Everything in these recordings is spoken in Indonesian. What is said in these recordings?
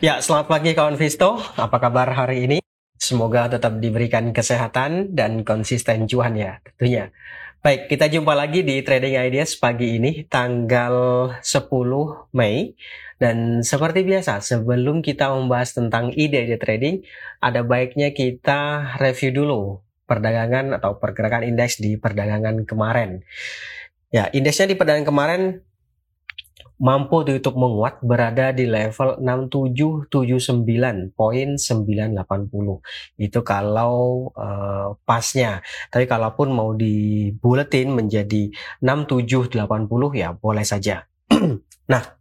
Ya, selamat pagi kawan Visto. Apa kabar hari ini? Semoga tetap diberikan kesehatan dan konsisten cuan ya tentunya. Baik, kita jumpa lagi di Trading Ideas pagi ini tanggal 10 Mei. Dan seperti biasa, sebelum kita membahas tentang ide-ide trading, ada baiknya kita review dulu perdagangan atau pergerakan indeks di perdagangan kemarin. Ya, indeksnya di perdagangan kemarin mampu ditutup menguat berada di level 6779.980 itu kalau uh, pasnya. Tapi kalaupun mau dibuletin menjadi 6780 ya boleh saja. Nah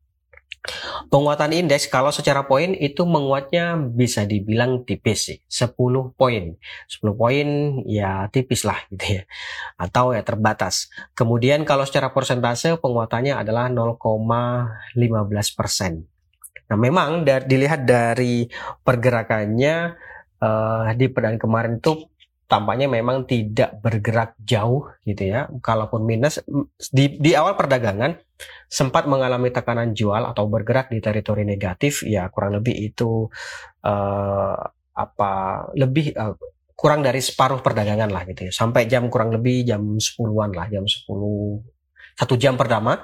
Penguatan indeks kalau secara poin itu menguatnya bisa dibilang tipis sih, 10 poin. 10 poin ya tipis lah gitu ya. Atau ya terbatas. Kemudian kalau secara persentase penguatannya adalah 0,15 persen. Nah memang dari, dilihat dari pergerakannya uh, di perdan kemarin itu tampaknya memang tidak bergerak jauh gitu ya. Kalaupun minus di, di awal perdagangan sempat mengalami tekanan jual atau bergerak di teritori negatif ya kurang lebih itu uh, apa lebih uh, kurang dari separuh perdagangan lah gitu ya. Sampai jam kurang lebih jam 10-an lah jam 10 satu jam pertama.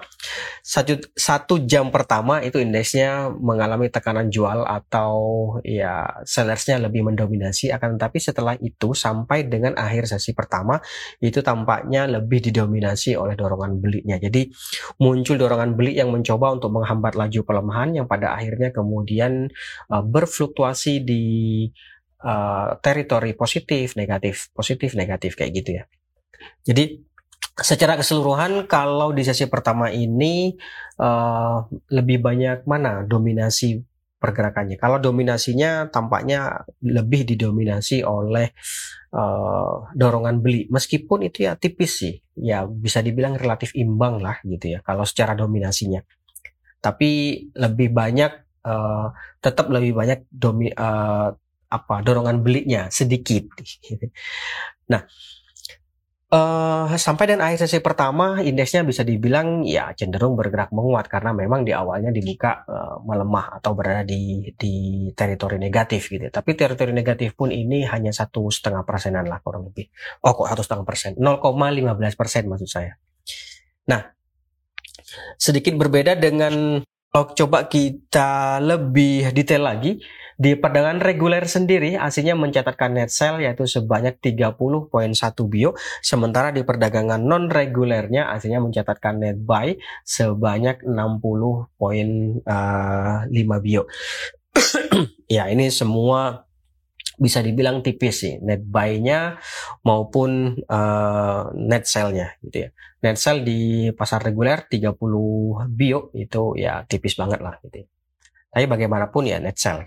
Satu satu jam pertama itu indeksnya mengalami tekanan jual atau ya sellersnya lebih mendominasi akan tetapi setelah itu sampai dengan akhir sesi pertama itu tampaknya lebih didominasi oleh dorongan belinya. Jadi muncul dorongan beli yang mencoba untuk menghambat laju pelemahan yang pada akhirnya kemudian uh, berfluktuasi di uh, teritori positif negatif positif negatif kayak gitu ya. Jadi secara keseluruhan kalau di sesi pertama ini uh, lebih banyak mana dominasi pergerakannya. Kalau dominasinya tampaknya lebih didominasi oleh uh, dorongan beli. Meskipun itu ya tipis sih, ya bisa dibilang relatif imbang lah gitu ya. Kalau secara dominasinya, tapi lebih banyak uh, tetap lebih banyak domi uh, apa dorongan belinya sedikit. Nah Uh, sampai dan akhir sesi pertama indeksnya bisa dibilang ya cenderung bergerak menguat karena memang di awalnya dibuka uh, melemah atau berada di di teritori negatif gitu. Tapi teritori negatif pun ini hanya satu setengah persenan lah kurang lebih. Oh kok satu setengah persen? 0,15 persen maksud saya. Nah sedikit berbeda dengan kalau coba kita lebih detail lagi di perdagangan reguler sendiri, aslinya mencatatkan net sell yaitu sebanyak 30.1 bio, sementara di perdagangan non regulernya aslinya mencatatkan net buy sebanyak 60.5 eh, bio. ya, ini semua bisa dibilang tipis sih net buy-nya maupun uh, net sell-nya gitu ya. Net sell di pasar reguler 30 bio itu ya tipis banget lah gitu ya. Tapi bagaimanapun ya net sell.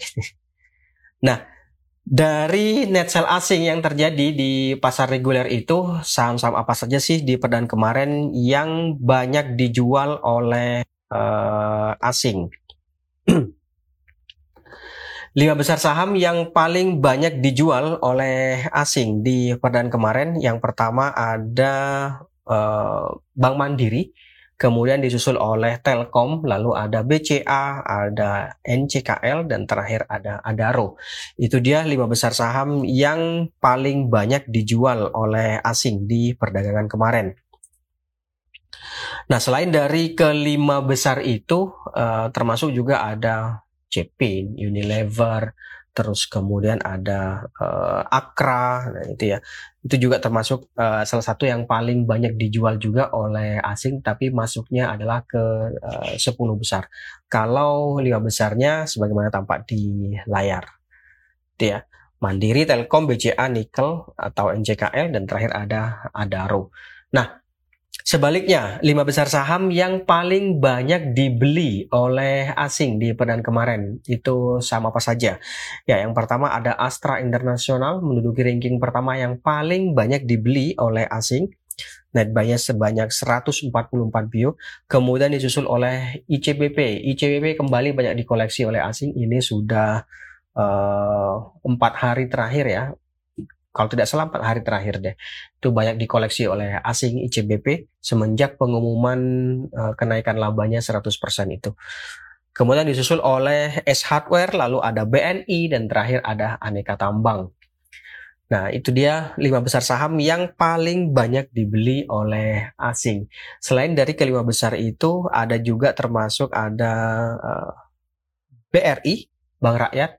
nah, dari net sell asing yang terjadi di pasar reguler itu saham-saham apa saja sih di perdan kemarin yang banyak dijual oleh uh, asing? Lima besar saham yang paling banyak dijual oleh asing di perdan kemarin. Yang pertama ada uh, Bank Mandiri kemudian disusul oleh Telkom, lalu ada BCA, ada NCKL, dan terakhir ada Adaro. Itu dia lima besar saham yang paling banyak dijual oleh asing di perdagangan kemarin. Nah, selain dari kelima besar itu, uh, termasuk juga ada Cepin, Unilever, terus kemudian ada uh, Akra, nah itu ya. Itu juga termasuk uh, salah satu yang paling banyak dijual juga oleh asing, tapi masuknya adalah ke uh, 10 besar. Kalau lima besarnya sebagaimana tampak di layar. Itu ya. Mandiri, Telkom, BCA, Nikel atau NCKL dan terakhir ada Adaro. Nah, Sebaliknya, lima besar saham yang paling banyak dibeli oleh asing di perdan kemarin itu sama apa saja? Ya, yang pertama ada Astra International menduduki ranking pertama yang paling banyak dibeli oleh asing. Net buy sebanyak 144 bio. Kemudian disusul oleh ICBP. ICBP kembali banyak dikoleksi oleh asing. Ini sudah eh, empat uh, hari terakhir ya kalau tidak salah empat hari terakhir deh itu banyak dikoleksi oleh asing ICBP semenjak pengumuman uh, kenaikan labanya 100% itu Kemudian disusul oleh S Hardware, lalu ada BNI, dan terakhir ada Aneka Tambang. Nah, itu dia lima besar saham yang paling banyak dibeli oleh asing. Selain dari kelima besar itu, ada juga termasuk ada uh, eh, BRI, Bank Rakyat,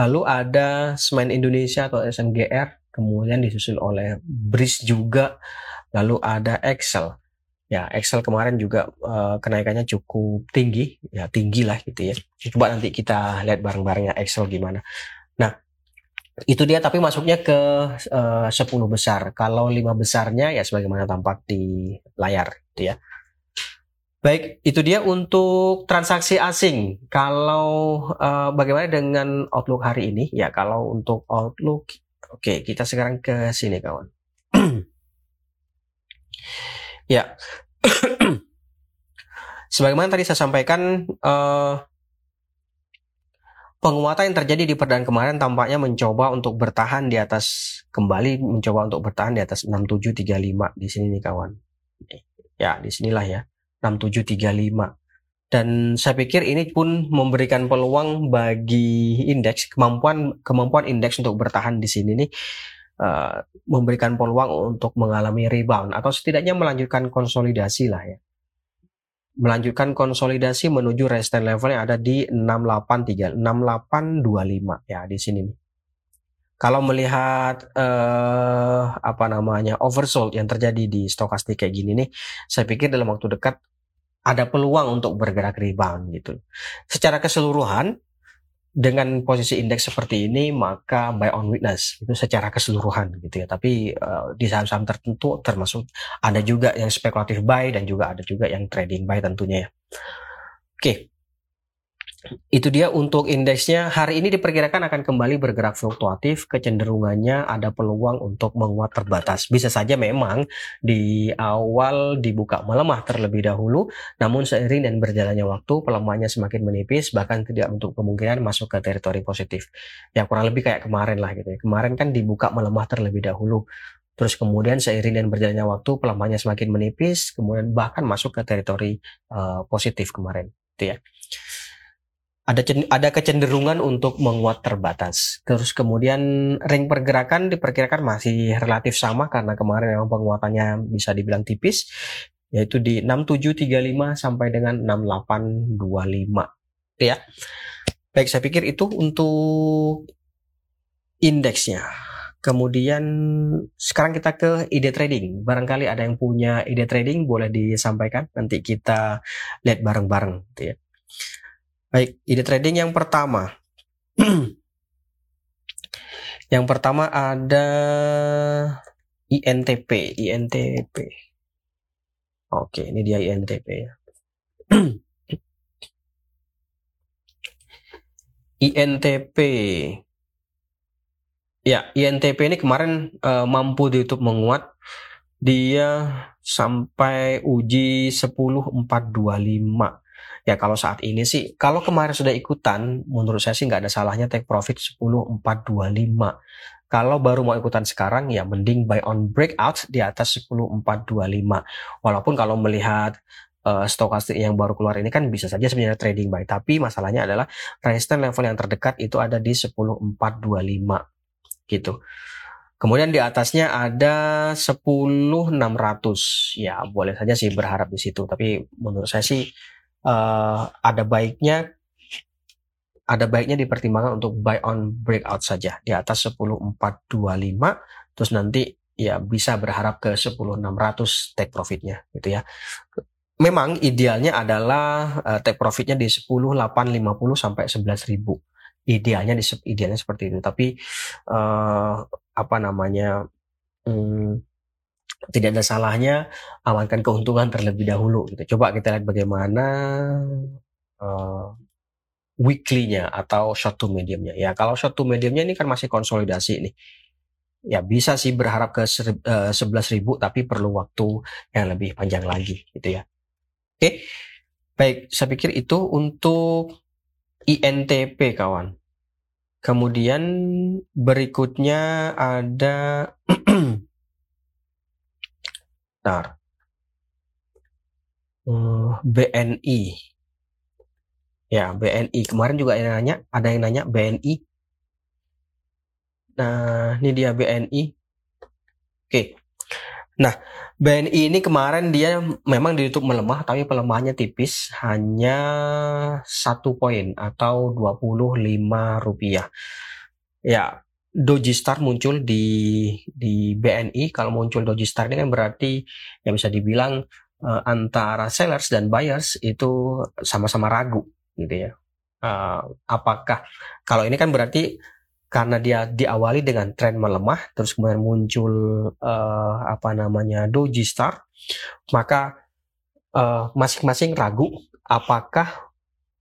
lalu ada Semen Indonesia atau SMGR, kemudian disusul oleh BRIS juga, lalu ada Excel. Ya, Excel kemarin juga uh, kenaikannya cukup tinggi, ya tinggi lah gitu ya. Coba nanti kita lihat bareng-bareng ya Excel gimana. Nah, itu dia tapi masuknya ke uh, 10 besar. Kalau lima besarnya ya sebagaimana tampak di layar gitu ya. Baik, itu dia untuk transaksi asing. Kalau uh, bagaimana dengan outlook hari ini? Ya, kalau untuk outlook oke, kita sekarang ke sini kawan. ya. sebagaimana tadi saya sampaikan uh, penguatan yang terjadi di perdaan kemarin tampaknya mencoba untuk bertahan di atas kembali mencoba untuk bertahan di atas 6735 di sini nih kawan. Ya, di sinilah ya. 6735. Dan saya pikir ini pun memberikan peluang bagi indeks kemampuan kemampuan indeks untuk bertahan di sini nih uh, memberikan peluang untuk mengalami rebound atau setidaknya melanjutkan konsolidasi lah ya melanjutkan konsolidasi menuju resistance level yang ada di 683 6825 ya di sini nih. Kalau melihat eh, apa namanya oversold yang terjadi di stokastik kayak gini nih, saya pikir dalam waktu dekat ada peluang untuk bergerak rebound gitu. Secara keseluruhan dengan posisi indeks seperti ini maka buy on witness itu secara keseluruhan gitu ya. Tapi uh, di saham-saham tertentu termasuk ada juga yang spekulatif buy dan juga ada juga yang trading buy tentunya ya. Oke. okay itu dia untuk indeksnya. Hari ini diperkirakan akan kembali bergerak fluktuatif. Kecenderungannya ada peluang untuk menguat terbatas. Bisa saja memang di awal dibuka melemah terlebih dahulu. Namun seiring dan berjalannya waktu pelemahannya semakin menipis bahkan tidak untuk kemungkinan masuk ke teritori positif. Ya kurang lebih kayak kemarin lah gitu ya. Kemarin kan dibuka melemah terlebih dahulu. Terus kemudian seiring dan berjalannya waktu pelemahannya semakin menipis, kemudian bahkan masuk ke teritori uh, positif kemarin, gitu ya ada ada kecenderungan untuk menguat terbatas. Terus kemudian ring pergerakan diperkirakan masih relatif sama karena kemarin memang penguatannya bisa dibilang tipis yaitu di 6735 sampai dengan 6825. Ya. Baik, saya pikir itu untuk indeksnya. Kemudian sekarang kita ke ide trading. Barangkali ada yang punya ide trading boleh disampaikan nanti kita lihat bareng-bareng gitu ya. Baik, ide trading yang pertama. yang pertama ada INTP, INTP. Oke, ini dia INTP ya. INTP. Ya, INTP ini kemarin uh, mampu YouTube menguat. Dia sampai uji 10425 Ya kalau saat ini sih, kalau kemarin sudah ikutan, menurut saya sih nggak ada salahnya take profit 10.425. Kalau baru mau ikutan sekarang ya mending buy on breakout di atas 10.425. Walaupun kalau melihat uh, stokastik yang baru keluar ini kan bisa saja sebenarnya trading buy, tapi masalahnya adalah resistance level yang terdekat itu ada di 10.425 gitu. Kemudian di atasnya ada 10.600. Ya, boleh saja sih berharap di situ, tapi menurut saya sih uh, ada baiknya ada baiknya dipertimbangkan untuk buy on breakout saja di atas 10425 terus nanti ya bisa berharap ke 10600 take profitnya gitu ya. Memang idealnya adalah uh, take profitnya di 10850 sampai 11000. Idealnya di idealnya seperti itu. Tapi uh, apa namanya hmm, tidak ada salahnya amankan keuntungan terlebih dahulu gitu. Coba kita lihat bagaimana uh, weekly-nya atau short to medium-nya. Ya, kalau short to medium-nya ini kan masih konsolidasi nih. Ya bisa sih berharap ke uh, ribu tapi perlu waktu yang lebih panjang lagi gitu ya. Oke. Baik, saya pikir itu untuk INTP kawan. Kemudian berikutnya ada Uh, BNI. Ya, BNI. Kemarin juga yang nanya, ada yang nanya BNI. Nah, ini dia BNI. Oke. Nah, BNI ini kemarin dia memang ditutup melemah, tapi pelemahannya tipis, hanya satu poin atau 25 rupiah. Ya, Doji Star muncul di di BNI. Kalau muncul Doji Star ini kan berarti ya bisa dibilang uh, antara sellers dan buyers itu sama-sama ragu gitu ya. Uh, apakah kalau ini kan berarti karena dia diawali dengan tren melemah terus kemudian muncul uh, apa namanya doji star maka masing-masing uh, ragu apakah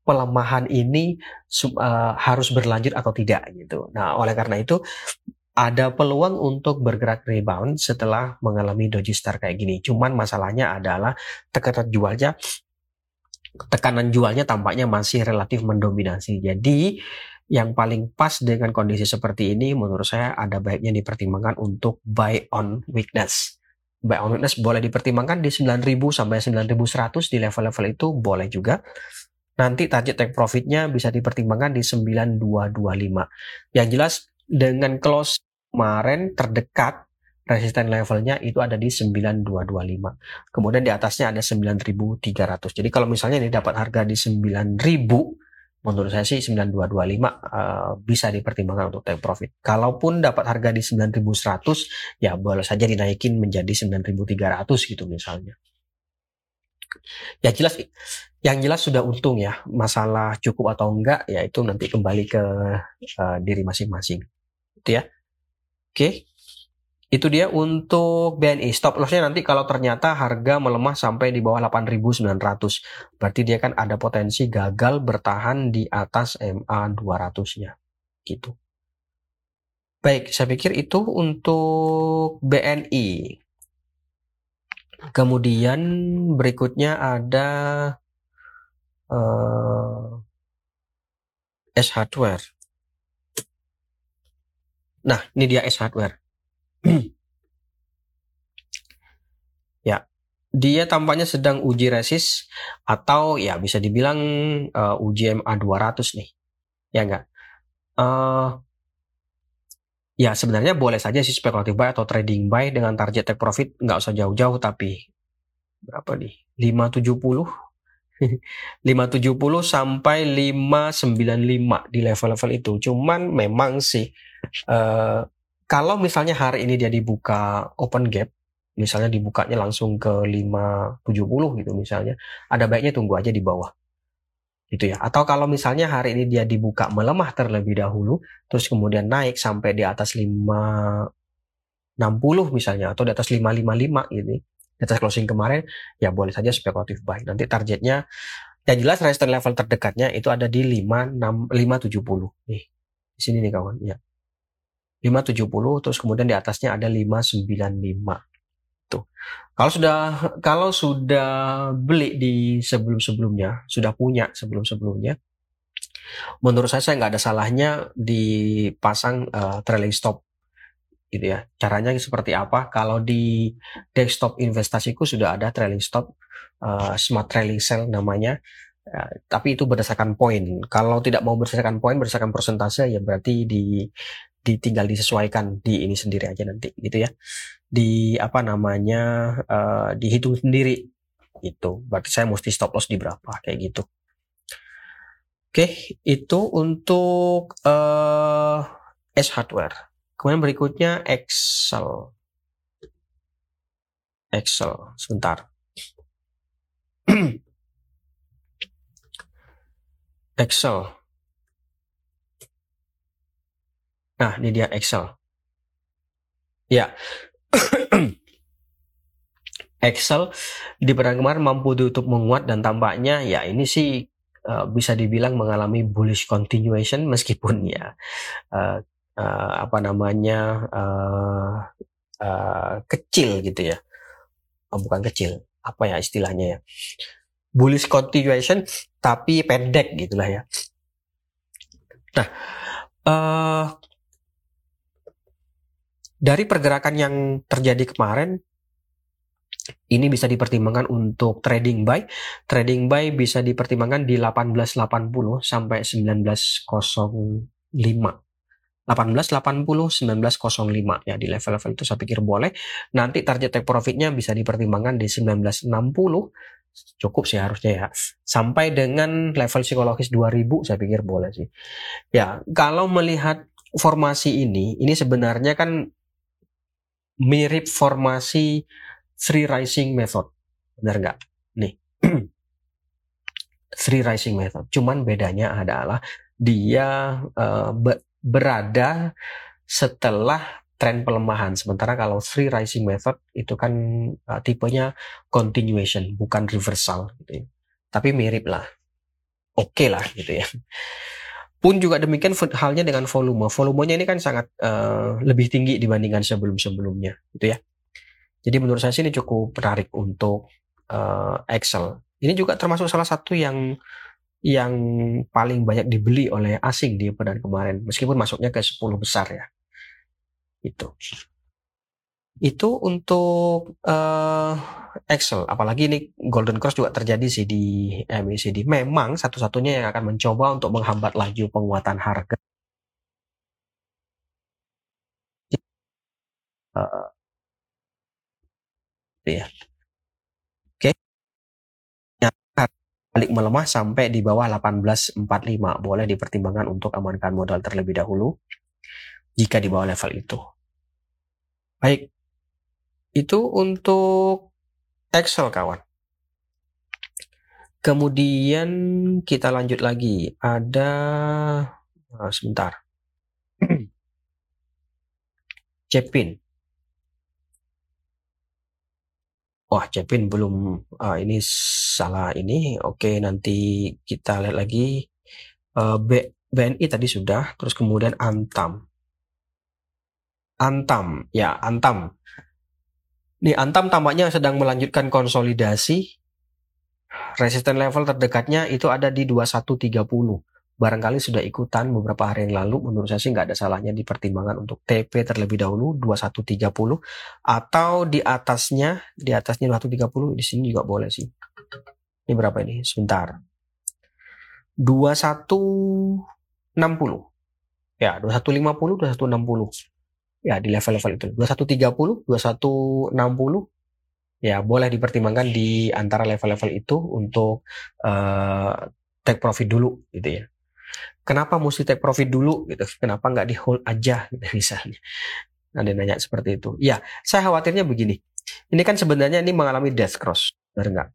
pelemahan ini uh, harus berlanjut atau tidak gitu. Nah, oleh karena itu ada peluang untuk bergerak rebound setelah mengalami doji star kayak gini. Cuman masalahnya adalah tekanan jualnya tekanan jualnya tampaknya masih relatif mendominasi. Jadi yang paling pas dengan kondisi seperti ini menurut saya ada baiknya dipertimbangkan untuk buy on weakness. Buy on weakness boleh dipertimbangkan di 9000 sampai 9100 di level-level itu boleh juga nanti target take profitnya bisa dipertimbangkan di 9225. Yang jelas dengan close kemarin terdekat resisten levelnya itu ada di 9225. Kemudian di atasnya ada 9300. Jadi kalau misalnya ini dapat harga di 9000 menurut saya sih 9225 uh, bisa dipertimbangkan untuk take profit. Kalaupun dapat harga di 9100 ya boleh saja dinaikin menjadi 9300 gitu misalnya. Ya jelas yang jelas sudah untung ya. Masalah cukup atau enggak ya itu nanti kembali ke uh, diri masing-masing. Itu ya. Oke. Itu dia untuk BNI. Stop lossnya nanti kalau ternyata harga melemah sampai di bawah 8.900. Berarti dia kan ada potensi gagal bertahan di atas MA 200-nya. Gitu. Baik, saya pikir itu untuk BNI. Kemudian berikutnya ada uh, S hardware. Nah, ini dia S hardware. ya, dia tampaknya sedang uji resist atau ya bisa dibilang uh, uji MA 200 nih. Ya enggak? Uh, ya sebenarnya boleh saja sih spekulatif buy atau trading buy dengan target take profit nggak usah jauh-jauh tapi berapa nih 570 570 sampai 595 di level-level itu. Cuman memang sih uh, kalau misalnya hari ini dia dibuka open gap, misalnya dibukanya langsung ke 570 gitu misalnya, ada baiknya tunggu aja di bawah. Gitu ya. Atau kalau misalnya hari ini dia dibuka melemah terlebih dahulu, terus kemudian naik sampai di atas 560 misalnya atau di atas 555 ini di atas closing kemarin, ya boleh saja spekulatif buy. Nanti targetnya, yang jelas resistance level terdekatnya itu ada di 5, 6, 570. Nih, di sini nih kawan, ya. 570, terus kemudian di atasnya ada 595. Tuh. Kalau sudah kalau sudah beli di sebelum-sebelumnya, sudah punya sebelum-sebelumnya, menurut saya saya nggak ada salahnya dipasang uh, trailing stop gitu ya. Caranya seperti apa? Kalau di desktop investasiku sudah ada trailing stop, uh, smart trailing sell namanya. Uh, tapi itu berdasarkan poin. Kalau tidak mau berdasarkan poin, berdasarkan persentase ya berarti di ditinggal disesuaikan di ini sendiri aja nanti gitu ya. Di apa namanya uh, dihitung sendiri itu. Berarti saya mesti stop loss di berapa kayak gitu. Oke, itu untuk uh, S hardware. Kemudian berikutnya Excel. Excel, sebentar. Excel. Nah, ini dia Excel. Ya. Excel di perdagangan kemarin mampu ditutup menguat dan tampaknya ya ini sih uh, bisa dibilang mengalami bullish continuation meskipun ya uh, uh, apa namanya uh, uh, kecil gitu ya oh, bukan kecil apa ya istilahnya ya bullish continuation tapi pendek gitulah ya nah uh, dari pergerakan yang terjadi kemarin Ini bisa dipertimbangkan untuk trading buy. Trading buy bisa dipertimbangkan di 1880 sampai 1905. 1880 1905 ya di level-level itu saya pikir boleh. Nanti target take profitnya bisa dipertimbangkan di 1960 cukup sih harusnya ya. Sampai dengan level psikologis 2000 saya pikir boleh sih. Ya, kalau melihat formasi ini, ini sebenarnya kan mirip formasi three rising method. Benar nggak? Nih. three rising method. Cuman bedanya adalah dia uh, berada setelah tren pelemahan. Sementara kalau three rising method itu kan uh, tipenya continuation, bukan reversal gitu ya. Tapi mirip lah. Oke okay lah gitu ya. Pun juga demikian halnya dengan volume. Volumenya ini kan sangat uh, lebih tinggi dibandingkan sebelum-sebelumnya gitu ya. Jadi menurut saya sih ini cukup menarik untuk uh, Excel. Ini juga termasuk salah satu yang yang paling banyak dibeli oleh asing di pekan kemarin meskipun masuknya ke 10 besar ya itu itu untuk uh, Excel. Apalagi ini Golden Cross juga terjadi sih di MACD memang satu-satunya yang akan mencoba untuk menghambat laju penguatan harga. Ya balik melemah sampai di bawah 1845 boleh dipertimbangkan untuk amankan modal terlebih dahulu jika di bawah level itu. Baik, itu untuk Excel kawan. Kemudian kita lanjut lagi. Ada oh, sebentar. Cepin. Wah, Cepin belum uh, ini salah ini. Oke, nanti kita lihat lagi uh, B, BNI tadi sudah, terus kemudian Antam. Antam, ya Antam. Nih Antam tampaknya sedang melanjutkan konsolidasi. Resisten level terdekatnya itu ada di 2130 barangkali sudah ikutan beberapa hari yang lalu, menurut saya sih nggak ada salahnya dipertimbangkan untuk TP terlebih dahulu 2130 atau di atasnya, di atasnya 2130 di sini juga boleh sih. Ini berapa ini? Sebentar. 2160. Ya, 2150, 2160. Ya, di level-level itu. 2130, 2160 ya boleh dipertimbangkan di antara level-level itu untuk uh, take profit dulu gitu ya. Kenapa mesti take profit dulu gitu? Kenapa nggak di hold aja gitu misalnya? Ada nanya seperti itu. Ya saya khawatirnya begini. Ini kan sebenarnya ini mengalami death cross benar nggak?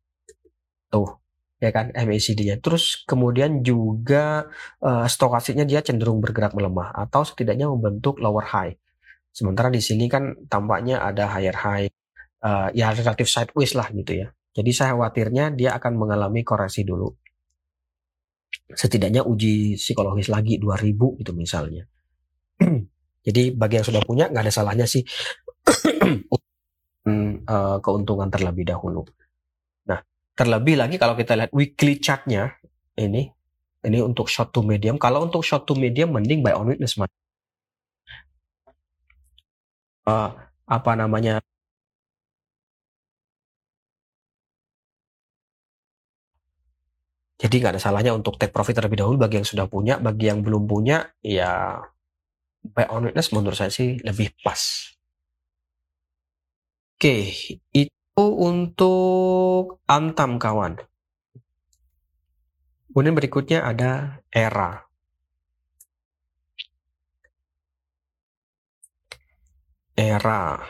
Tuh ya kan MACD-nya terus kemudian juga uh, stokastiknya dia cenderung bergerak melemah atau setidaknya membentuk lower high sementara di sini kan tampaknya ada higher high uh, ya relatif sideways lah gitu ya jadi saya khawatirnya dia akan mengalami koreksi dulu setidaknya uji psikologis lagi 2000 itu misalnya. Jadi bagi yang sudah punya nggak ada salahnya sih uh, keuntungan terlebih dahulu. Nah, terlebih lagi kalau kita lihat weekly chartnya ini ini untuk short to medium. Kalau untuk short to medium mending buy on weakness mas. Uh, apa namanya Jadi nggak ada salahnya untuk take profit terlebih dahulu bagi yang sudah punya, bagi yang belum punya ya buy on witness menurut saya sih lebih pas. Oke, itu untuk Antam kawan. Kemudian berikutnya ada Era. Era.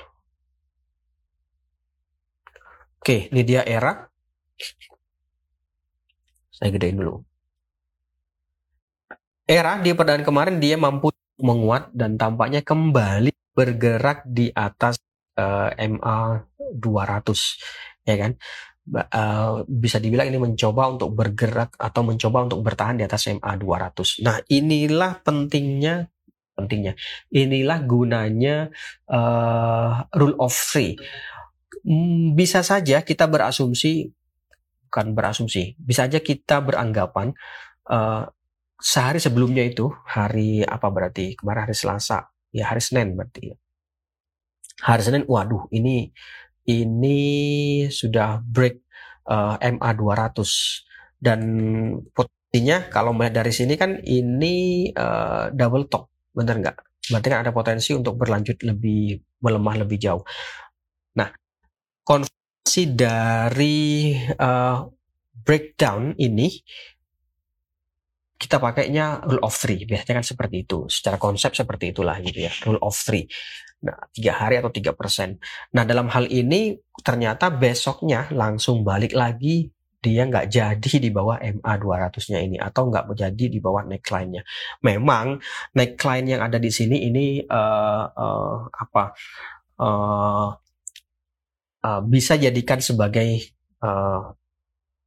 Oke, ini dia Era. Saya gedein dulu. Era di perdaan kemarin dia mampu menguat dan tampaknya kembali bergerak di atas uh, MA 200 ya kan uh, bisa dibilang ini mencoba untuk bergerak atau mencoba untuk bertahan di atas MA 200 nah inilah pentingnya pentingnya. Inilah gunanya uh, rule of three. Hmm, bisa saja kita berasumsi bukan berasumsi, bisa aja kita beranggapan uh, sehari sebelumnya itu hari apa berarti? Kemarin hari Selasa, ya hari Senin berarti ya. Hari Senin, waduh ini ini sudah break uh, MA 200 dan potensinya kalau melihat dari sini kan ini uh, double top, benar nggak? Berarti kan ada potensi untuk berlanjut lebih melemah lebih jauh. Nah, konversi dari uh, breakdown ini kita pakainya rule of three biasanya kan seperti itu secara konsep seperti itulah gitu ya rule of three nah tiga hari atau tiga persen nah dalam hal ini ternyata besoknya langsung balik lagi dia nggak jadi di bawah MA 200-nya ini atau nggak menjadi di bawah neckline-nya. Memang neckline yang ada di sini ini uh, uh, apa uh, uh, bisa jadikan sebagai uh,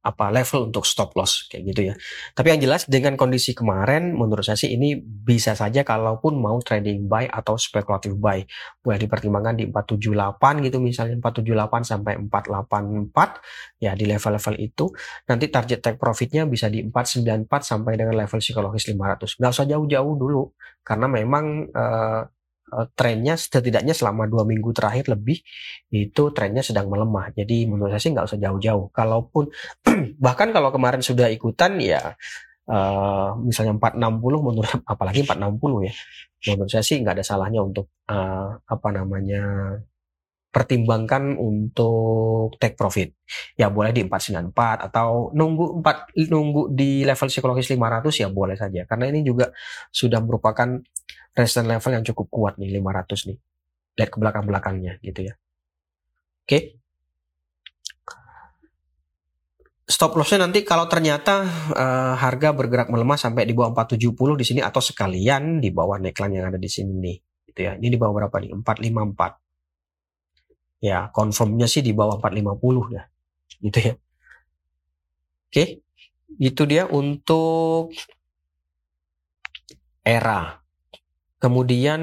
apa level untuk stop loss kayak gitu ya. Tapi yang jelas dengan kondisi kemarin menurut saya sih ini bisa saja kalaupun mau trading buy atau speculative buy boleh dipertimbangkan di 478 gitu misalnya 478 sampai 484 ya di level-level itu nanti target take profitnya bisa di 494 sampai dengan level psikologis 500. Nggak usah jauh-jauh dulu karena memang Eh, trennya setidaknya selama dua minggu terakhir lebih itu trennya sedang melemah. Jadi menurut saya sih nggak usah jauh-jauh. Kalaupun bahkan kalau kemarin sudah ikutan ya uh, misalnya 460 menurut apalagi 460 ya. Menurut saya sih nggak ada salahnya untuk uh, apa namanya pertimbangkan untuk take profit. Ya boleh di 494 atau nunggu 4 nunggu di level psikologis 500 ya boleh saja karena ini juga sudah merupakan resistance level yang cukup kuat nih 500 nih. Lihat ke belakang-belakangnya gitu ya. Oke. Stop lossnya nanti kalau ternyata uh, harga bergerak melemah sampai di bawah 470 di sini atau sekalian di bawah neckline yang ada di sini nih gitu ya. Ini di bawah berapa nih? 454. Ya, confirmnya sih di bawah 450 ya. Gitu ya. Oke. Itu dia untuk era Kemudian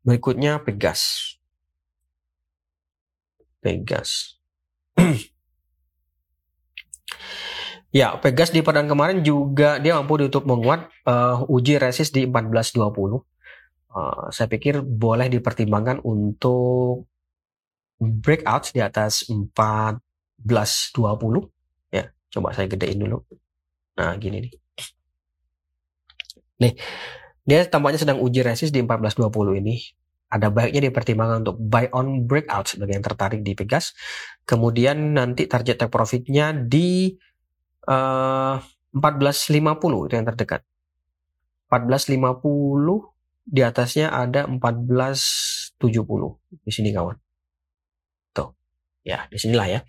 berikutnya Pegas. Pegas. ya, Pegas di perdan kemarin juga dia mampu ditutup menguat uh, uji resist di 1420. Uh, eh, saya pikir boleh dipertimbangkan untuk breakout di atas 1420 ya. Coba saya gedein dulu. Nah, gini nih. Nih, dia tampaknya sedang uji resist di 1420 ini. Ada baiknya dipertimbangkan untuk buy on breakout bagi yang tertarik di Pegas. Kemudian nanti target take profitnya di uh, eh, 1450 itu yang terdekat. 1450 di atasnya ada 1470 di sini kawan. Tuh. Ya, di sinilah ya.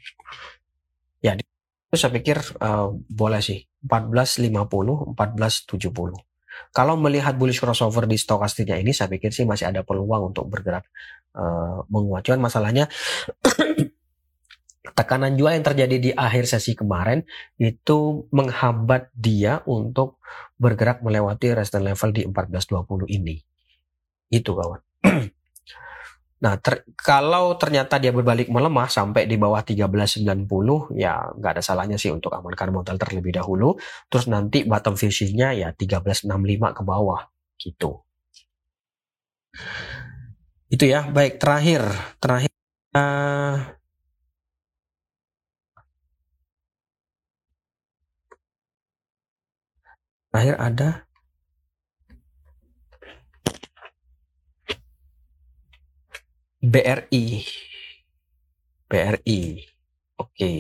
Ya, itu saya pikir uh, boleh sih 1450, 1470. Kalau melihat bullish crossover di stokastiknya ini, saya pikir sih masih ada peluang untuk bergerak uh, menguat. Cuman masalahnya tekanan jual yang terjadi di akhir sesi kemarin itu menghambat dia untuk bergerak melewati resistance level di 1420 ini. Itu kawan. Nah, ter, kalau ternyata dia berbalik melemah sampai di bawah 1390, ya nggak ada salahnya sih untuk amankan modal terlebih dahulu. Terus nanti bottom fishingnya ya 1365 ke bawah gitu. Itu ya, baik terakhir, terakhir uh, terakhir ada BRI. BRI. Oke. Okay.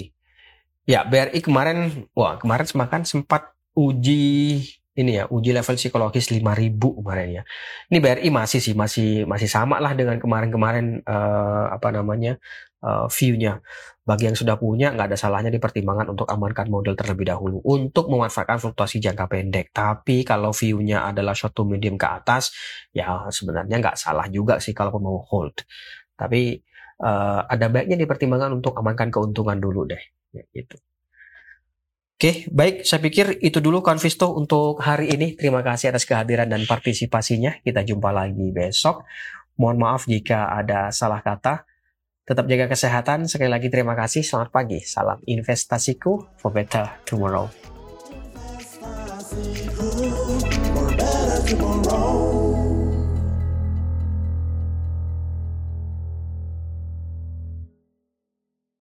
Ya, BRI kemarin wah, kemarin semakan sempat uji ini ya, uji level psikologis 5000 kemarin ya. Ini BRI masih sih masih masih sama lah dengan kemarin-kemarin uh, apa namanya? Uh, view-nya. Bagi yang sudah punya nggak ada salahnya dipertimbangkan untuk amankan model terlebih dahulu untuk memanfaatkan fluktuasi jangka pendek. Tapi kalau view-nya adalah short to medium ke atas, ya sebenarnya nggak salah juga sih kalau mau hold. Tapi uh, ada baiknya dipertimbangkan untuk amankan keuntungan dulu deh. Ya, gitu. Oke, baik. Saya pikir itu dulu Konvisto untuk hari ini. Terima kasih atas kehadiran dan partisipasinya. Kita jumpa lagi besok. Mohon maaf jika ada salah kata. Tetap jaga kesehatan. Sekali lagi terima kasih. Selamat pagi. Salam investasiku for better tomorrow.